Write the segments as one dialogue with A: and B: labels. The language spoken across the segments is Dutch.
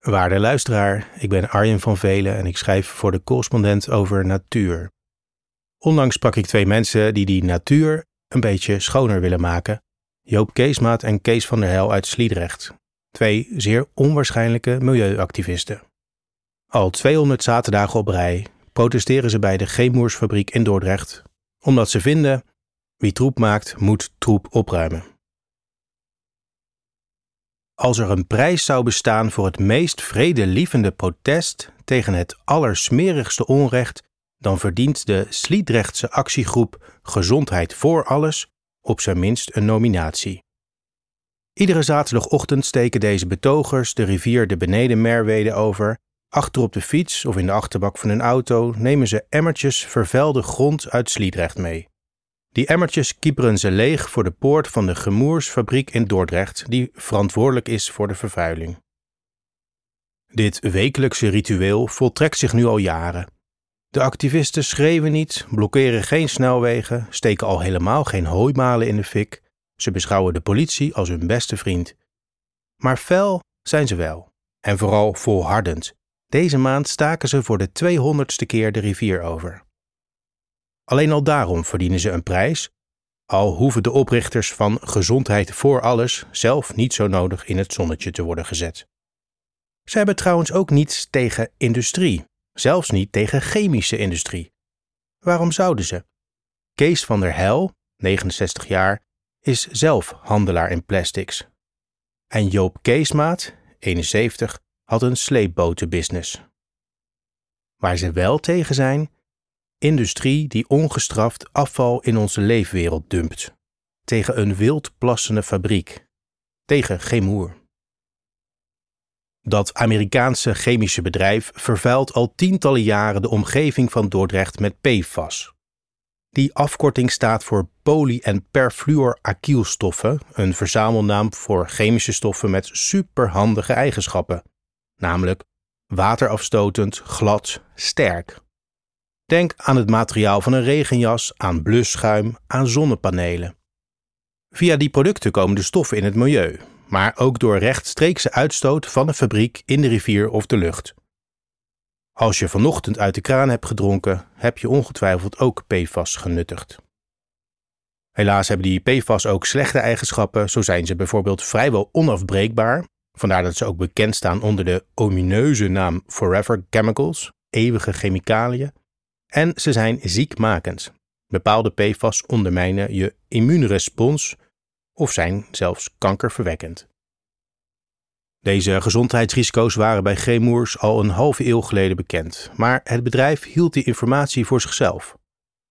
A: Waarde luisteraar, ik ben Arjen van Velen en ik schrijf voor de correspondent over natuur. Onlangs sprak ik twee mensen die die natuur een beetje schoner willen maken. Joop Keesmaat en Kees van der Hel uit Sliedrecht. Twee zeer onwaarschijnlijke milieuactivisten. Al 200 zaterdagen op rij protesteren ze bij de Geemoersfabriek in Dordrecht, omdat ze vinden: wie troep maakt, moet troep opruimen. Als er een prijs zou bestaan voor het meest vredelievende protest tegen het allersmerigste onrecht, dan verdient de Sliedrechtse actiegroep Gezondheid voor Alles op zijn minst een nominatie. Iedere zaterdagochtend steken deze betogers de rivier de Beneden Merwede over. Achter op de fiets of in de achterbak van hun auto nemen ze emmertjes vervuilde grond uit Sliedrecht mee. Die emmertjes kieperen ze leeg voor de poort van de Gemoersfabriek in Dordrecht, die verantwoordelijk is voor de vervuiling. Dit wekelijkse ritueel voltrekt zich nu al jaren. De activisten schreeuwen niet, blokkeren geen snelwegen, steken al helemaal geen hooimalen in de fik. Ze beschouwen de politie als hun beste vriend. Maar fel zijn ze wel, en vooral volhardend. Deze maand staken ze voor de 200ste keer de rivier over. Alleen al daarom verdienen ze een prijs, al hoeven de oprichters van Gezondheid voor Alles zelf niet zo nodig in het zonnetje te worden gezet. Ze hebben trouwens ook niets tegen industrie, zelfs niet tegen chemische industrie. Waarom zouden ze? Kees van der Hel, 69 jaar, is zelf handelaar in plastics. En Joop Keesmaat, 71, had een sleepbotenbusiness. Waar ze wel tegen zijn, industrie die ongestraft afval in onze leefwereld dumpt. Tegen een wildplassende fabriek. Tegen Gemoer. Dat Amerikaanse chemische bedrijf vervuilt al tientallen jaren de omgeving van Dordrecht met PFAS. Die afkorting staat voor poly- en perfluoracylstoffen, een verzamelnaam voor chemische stoffen met superhandige eigenschappen, namelijk waterafstotend, glad, sterk. Denk aan het materiaal van een regenjas, aan blusschuim, aan zonnepanelen. Via die producten komen de stoffen in het milieu, maar ook door rechtstreekse uitstoot van een fabriek in de rivier of de lucht. Als je vanochtend uit de kraan hebt gedronken, heb je ongetwijfeld ook PFAS genuttigd. Helaas hebben die PFAS ook slechte eigenschappen, zo zijn ze bijvoorbeeld vrijwel onafbreekbaar, vandaar dat ze ook bekend staan onder de omineuze naam Forever Chemicals, eeuwige chemicaliën, en ze zijn ziekmakend. Bepaalde PFAS ondermijnen je immuunrespons of zijn zelfs kankerverwekkend. Deze gezondheidsrisico's waren bij Gemoers al een halve eeuw geleden bekend, maar het bedrijf hield die informatie voor zichzelf.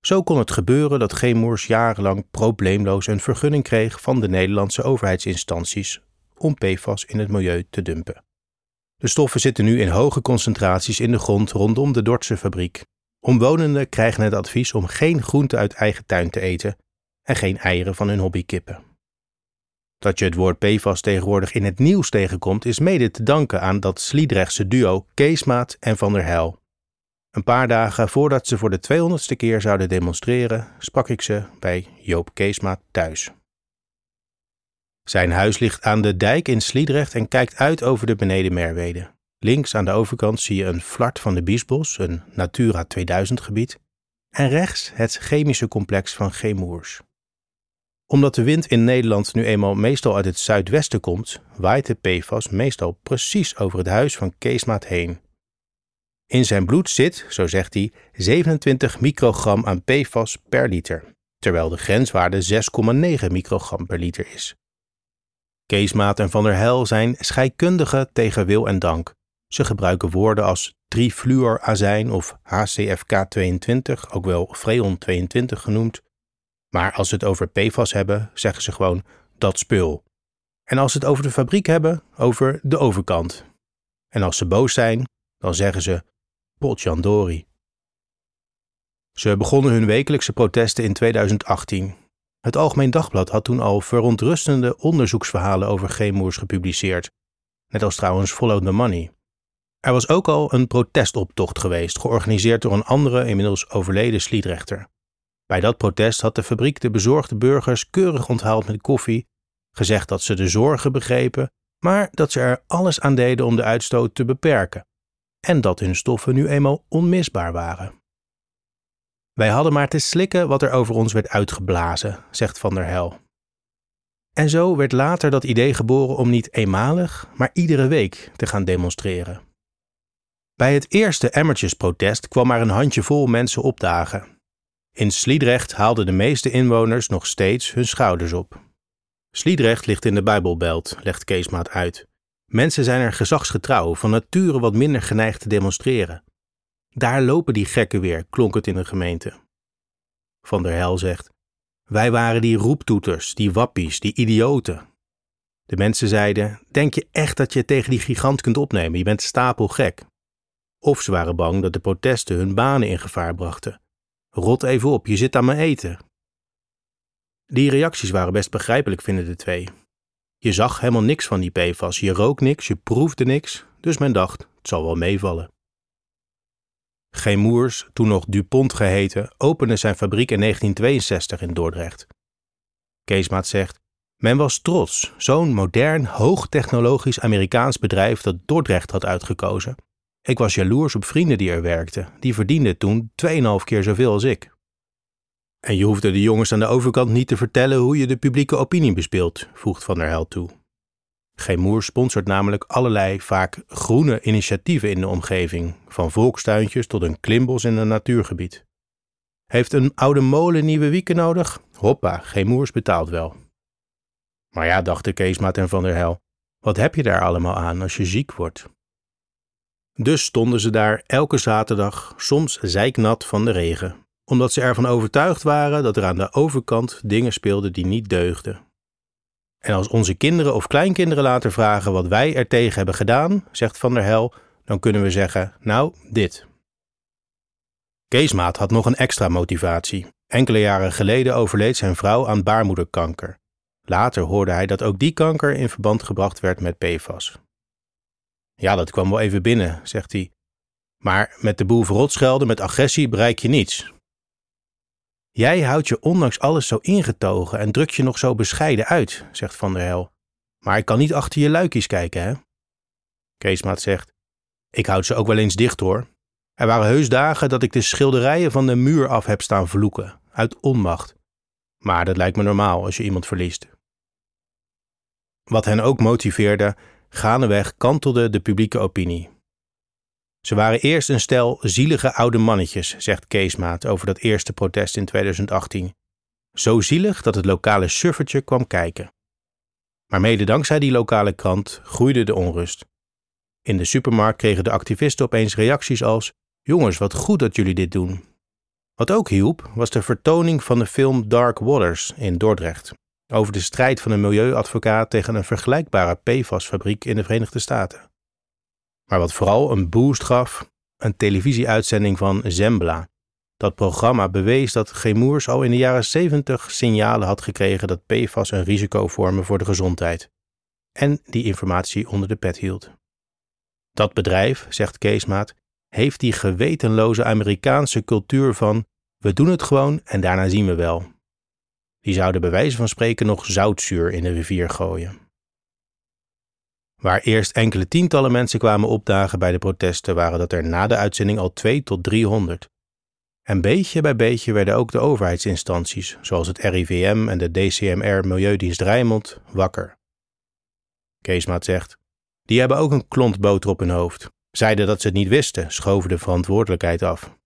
A: Zo kon het gebeuren dat Gemoers jarenlang probleemloos een vergunning kreeg van de Nederlandse overheidsinstanties om PFAS in het milieu te dumpen. De stoffen zitten nu in hoge concentraties in de grond rondom de Dordtse fabriek. Omwonenden krijgen het advies om geen groente uit eigen tuin te eten en geen eieren van hun hobbykippen. Dat je het woord PFAS tegenwoordig in het nieuws tegenkomt, is mede te danken aan dat Sliedrechtse duo Keesmaat en Van der Heil. Een paar dagen voordat ze voor de 200ste keer zouden demonstreren, sprak ik ze bij Joop Keesmaat thuis. Zijn huis ligt aan de dijk in Sliedrecht en kijkt uit over de beneden Merwede. Links aan de overkant zie je een flart van de Biesbos, een Natura 2000 gebied, en rechts het chemische complex van Gemoers omdat de wind in Nederland nu eenmaal meestal uit het zuidwesten komt, waait de PFAS meestal precies over het huis van Keesmaat heen. In zijn bloed zit, zo zegt hij, 27 microgram aan PFAS per liter, terwijl de grenswaarde 6,9 microgram per liter is. Keesmaat en Van der Hel zijn scheikundigen tegen wil en dank. Ze gebruiken woorden als trifluorazijn of HCFK22, ook wel freon 22 genoemd, maar als ze het over PFAS hebben, zeggen ze gewoon dat spul. En als ze het over de fabriek hebben, over de overkant. En als ze boos zijn, dan zeggen ze potjandori. Ze begonnen hun wekelijkse protesten in 2018. Het Algemeen Dagblad had toen al verontrustende onderzoeksverhalen over chemoers gepubliceerd, net als trouwens Follow the Money. Er was ook al een protestoptocht geweest, georganiseerd door een andere, inmiddels overleden Sliedrechter. Bij dat protest had de fabriek de bezorgde burgers keurig onthaald met koffie, gezegd dat ze de zorgen begrepen, maar dat ze er alles aan deden om de uitstoot te beperken en dat hun stoffen nu eenmaal onmisbaar waren. Wij hadden maar te slikken wat er over ons werd uitgeblazen, zegt Van der Hel. En zo werd later dat idee geboren om niet eenmalig, maar iedere week te gaan demonstreren. Bij het eerste emmertjesprotest kwam maar een handjevol mensen opdagen. In Sliedrecht haalden de meeste inwoners nog steeds hun schouders op. Sliedrecht ligt in de Bijbelbelt, legt Keesmaat uit. Mensen zijn er gezagsgetrouw, van nature wat minder geneigd te demonstreren. Daar lopen die gekken weer, klonk het in de gemeente. Van der Hel zegt: Wij waren die roeptoeters, die wappies, die idioten. De mensen zeiden: Denk je echt dat je tegen die gigant kunt opnemen? Je bent stapelgek. Of ze waren bang dat de protesten hun banen in gevaar brachten. Rot even op, je zit aan mijn eten. Die reacties waren best begrijpelijk, vinden de twee. Je zag helemaal niks van die PFAS, je rook niks, je proefde niks, dus men dacht, het zal wel meevallen. G. Moers, toen nog DuPont geheten, opende zijn fabriek in 1962 in Dordrecht. Keesmaat zegt, men was trots, zo'n modern, hoogtechnologisch Amerikaans bedrijf dat Dordrecht had uitgekozen. Ik was jaloers op vrienden die er werkten, die verdienden toen 2,5 keer zoveel als ik. En je hoefde de jongens aan de overkant niet te vertellen hoe je de publieke opinie bespeelt, voegt Van der Hel toe. Gemoer sponsort namelijk allerlei vaak groene initiatieven in de omgeving, van volkstuintjes tot een klimbos in een natuurgebied. Heeft een oude molen nieuwe wieken nodig? Hoppa, Gemoers betaalt wel. Maar ja, dachten Keesmaat en Van der Hel, wat heb je daar allemaal aan als je ziek wordt? Dus stonden ze daar elke zaterdag, soms zeiknat van de regen, omdat ze ervan overtuigd waren dat er aan de overkant dingen speelden die niet deugden. En als onze kinderen of kleinkinderen later vragen wat wij er tegen hebben gedaan, zegt Van der Hel, dan kunnen we zeggen: Nou, dit. Keesmaat had nog een extra motivatie. Enkele jaren geleden overleed zijn vrouw aan baarmoederkanker. Later hoorde hij dat ook die kanker in verband gebracht werd met PFAS. Ja, dat kwam wel even binnen, zegt hij. Maar met de boel verrot schelden met agressie bereik je niets. Jij houdt je ondanks alles zo ingetogen en drukt je nog zo bescheiden uit, zegt Van der Hel. Maar ik kan niet achter je luikjes kijken, hè? Keesmaat zegt: Ik houd ze ook wel eens dicht hoor. Er waren heus dagen dat ik de schilderijen van de muur af heb staan vloeken, uit onmacht. Maar dat lijkt me normaal als je iemand verliest. Wat hen ook motiveerde, gaandeweg kantelde de publieke opinie. Ze waren eerst een stel zielige oude mannetjes, zegt Keesmaat over dat eerste protest in 2018. Zo zielig dat het lokale suffertje kwam kijken. Maar mede dankzij die lokale krant groeide de onrust. In de supermarkt kregen de activisten opeens reacties als: Jongens, wat goed dat jullie dit doen. Wat ook hielp, was de vertoning van de film Dark Waters in Dordrecht. Over de strijd van een milieuadvocaat tegen een vergelijkbare PFAS-fabriek in de Verenigde Staten. Maar wat vooral een boost gaf, een televisieuitzending van Zembla. Dat programma bewees dat Gemoers al in de jaren 70 signalen had gekregen dat PFAS een risico vormen voor de gezondheid. En die informatie onder de pet hield. Dat bedrijf, zegt Keesmaat, heeft die gewetenloze Amerikaanse cultuur van we doen het gewoon en daarna zien we wel. Die zouden bij wijze van spreken nog zoutzuur in de rivier gooien. Waar eerst enkele tientallen mensen kwamen opdagen bij de protesten, waren dat er na de uitzending al 2 tot 300. En beetje bij beetje werden ook de overheidsinstanties, zoals het RIVM en de DCMR Milieudienst Rijnmond, wakker. Keesmaat zegt: Die hebben ook een klont boter op hun hoofd. Zeiden dat ze het niet wisten, schoven de verantwoordelijkheid af.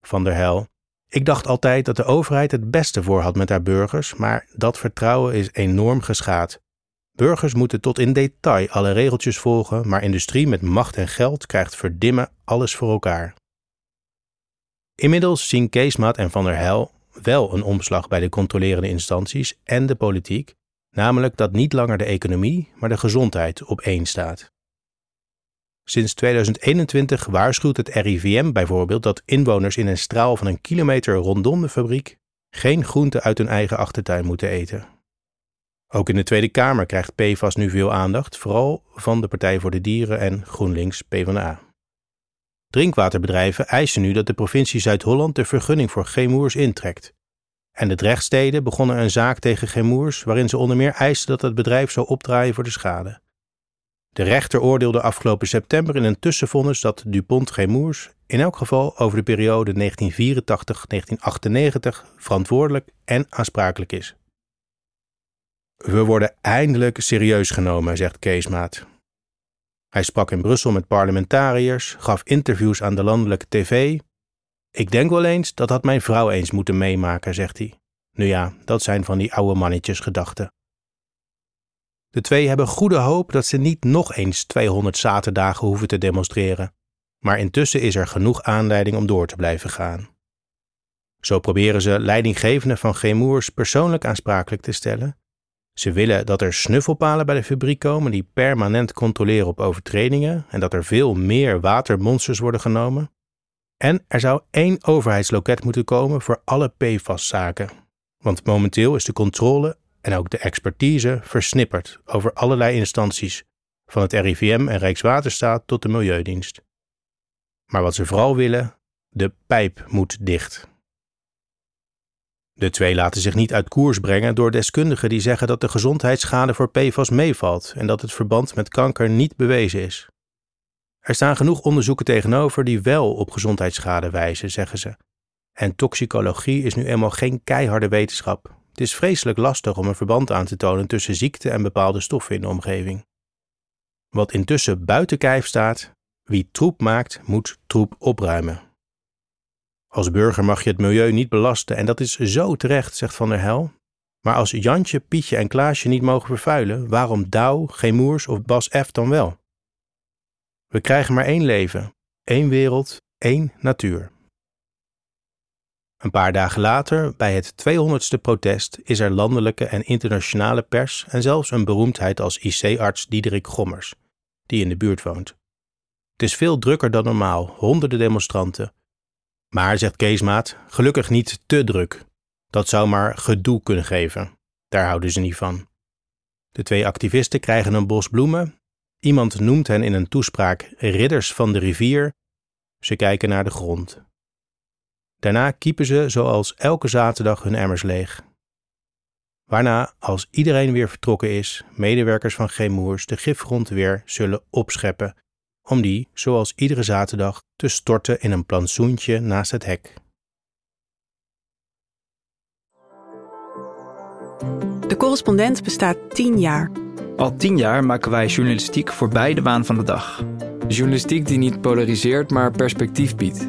A: Van der Hel: Ik dacht altijd dat de overheid het beste voor had met haar burgers, maar dat vertrouwen is enorm geschaad. Burgers moeten tot in detail alle regeltjes volgen, maar industrie met macht en geld krijgt verdimmen alles voor elkaar. Inmiddels zien Keesmaat en Van der Hel wel een omslag bij de controlerende instanties en de politiek, namelijk dat niet langer de economie, maar de gezondheid op één staat. Sinds 2021 waarschuwt het RIVM bijvoorbeeld dat inwoners in een straal van een kilometer rondom de fabriek geen groenten uit hun eigen achtertuin moeten eten. Ook in de Tweede Kamer krijgt PFAS nu veel aandacht, vooral van de Partij voor de Dieren en GroenLinks PvdA. Drinkwaterbedrijven eisen nu dat de provincie Zuid-Holland de vergunning voor Gemoers intrekt. En de Drechtsteden begonnen een zaak tegen Gemoers waarin ze onder meer eisen dat het bedrijf zou opdraaien voor de schade. De rechter oordeelde afgelopen september in een tussenvonnis dat Dupont-Gemours in elk geval over de periode 1984-1998 verantwoordelijk en aansprakelijk is. We worden eindelijk serieus genomen, zegt Keesmaat. Hij sprak in Brussel met parlementariërs, gaf interviews aan de landelijke tv. Ik denk wel eens dat had mijn vrouw eens moeten meemaken, zegt hij. Nu ja, dat zijn van die oude mannetjes gedachten. De twee hebben goede hoop dat ze niet nog eens 200 zaterdagen hoeven te demonstreren. Maar intussen is er genoeg aanleiding om door te blijven gaan. Zo proberen ze leidinggevenden van Gemoers persoonlijk aansprakelijk te stellen. Ze willen dat er snuffelpalen bij de fabriek komen die permanent controleren op overtredingen en dat er veel meer watermonsters worden genomen. En er zou één overheidsloket moeten komen voor alle PFAS-zaken. Want momenteel is de controle en ook de expertise versnipperd over allerlei instanties, van het RIVM en Rijkswaterstaat tot de Milieudienst. Maar wat ze vooral willen, de pijp moet dicht. De twee laten zich niet uit koers brengen door deskundigen die zeggen dat de gezondheidsschade voor PFAS meevalt en dat het verband met kanker niet bewezen is. Er staan genoeg onderzoeken tegenover die wel op gezondheidsschade wijzen, zeggen ze. En toxicologie is nu eenmaal geen keiharde wetenschap. Het is vreselijk lastig om een verband aan te tonen tussen ziekte en bepaalde stoffen in de omgeving. Wat intussen buiten kijf staat, wie troep maakt, moet troep opruimen. Als burger mag je het milieu niet belasten en dat is zo terecht, zegt Van der Hel. Maar als Jantje, Pietje en Klaasje niet mogen vervuilen, waarom Douw, Gemoers of Bas F dan wel? We krijgen maar één leven, één wereld, één natuur. Een paar dagen later, bij het 200ste protest, is er landelijke en internationale pers en zelfs een beroemdheid als IC-arts Diederik Gommers, die in de buurt woont. Het is veel drukker dan normaal, honderden demonstranten. Maar, zegt Keesmaat, gelukkig niet te druk. Dat zou maar gedoe kunnen geven. Daar houden ze niet van. De twee activisten krijgen een bos bloemen. Iemand noemt hen in een toespraak ridders van de rivier. Ze kijken naar de grond. Daarna kiepen ze zoals elke zaterdag hun emmers leeg. Waarna, als iedereen weer vertrokken is, medewerkers van Gemoers de gifgrond weer zullen opscheppen, om die, zoals iedere zaterdag, te storten in een plantsoentje naast het hek.
B: De correspondent bestaat tien jaar.
C: Al tien jaar maken wij journalistiek voor beide waan van de dag.
D: Journalistiek die niet polariseert, maar perspectief biedt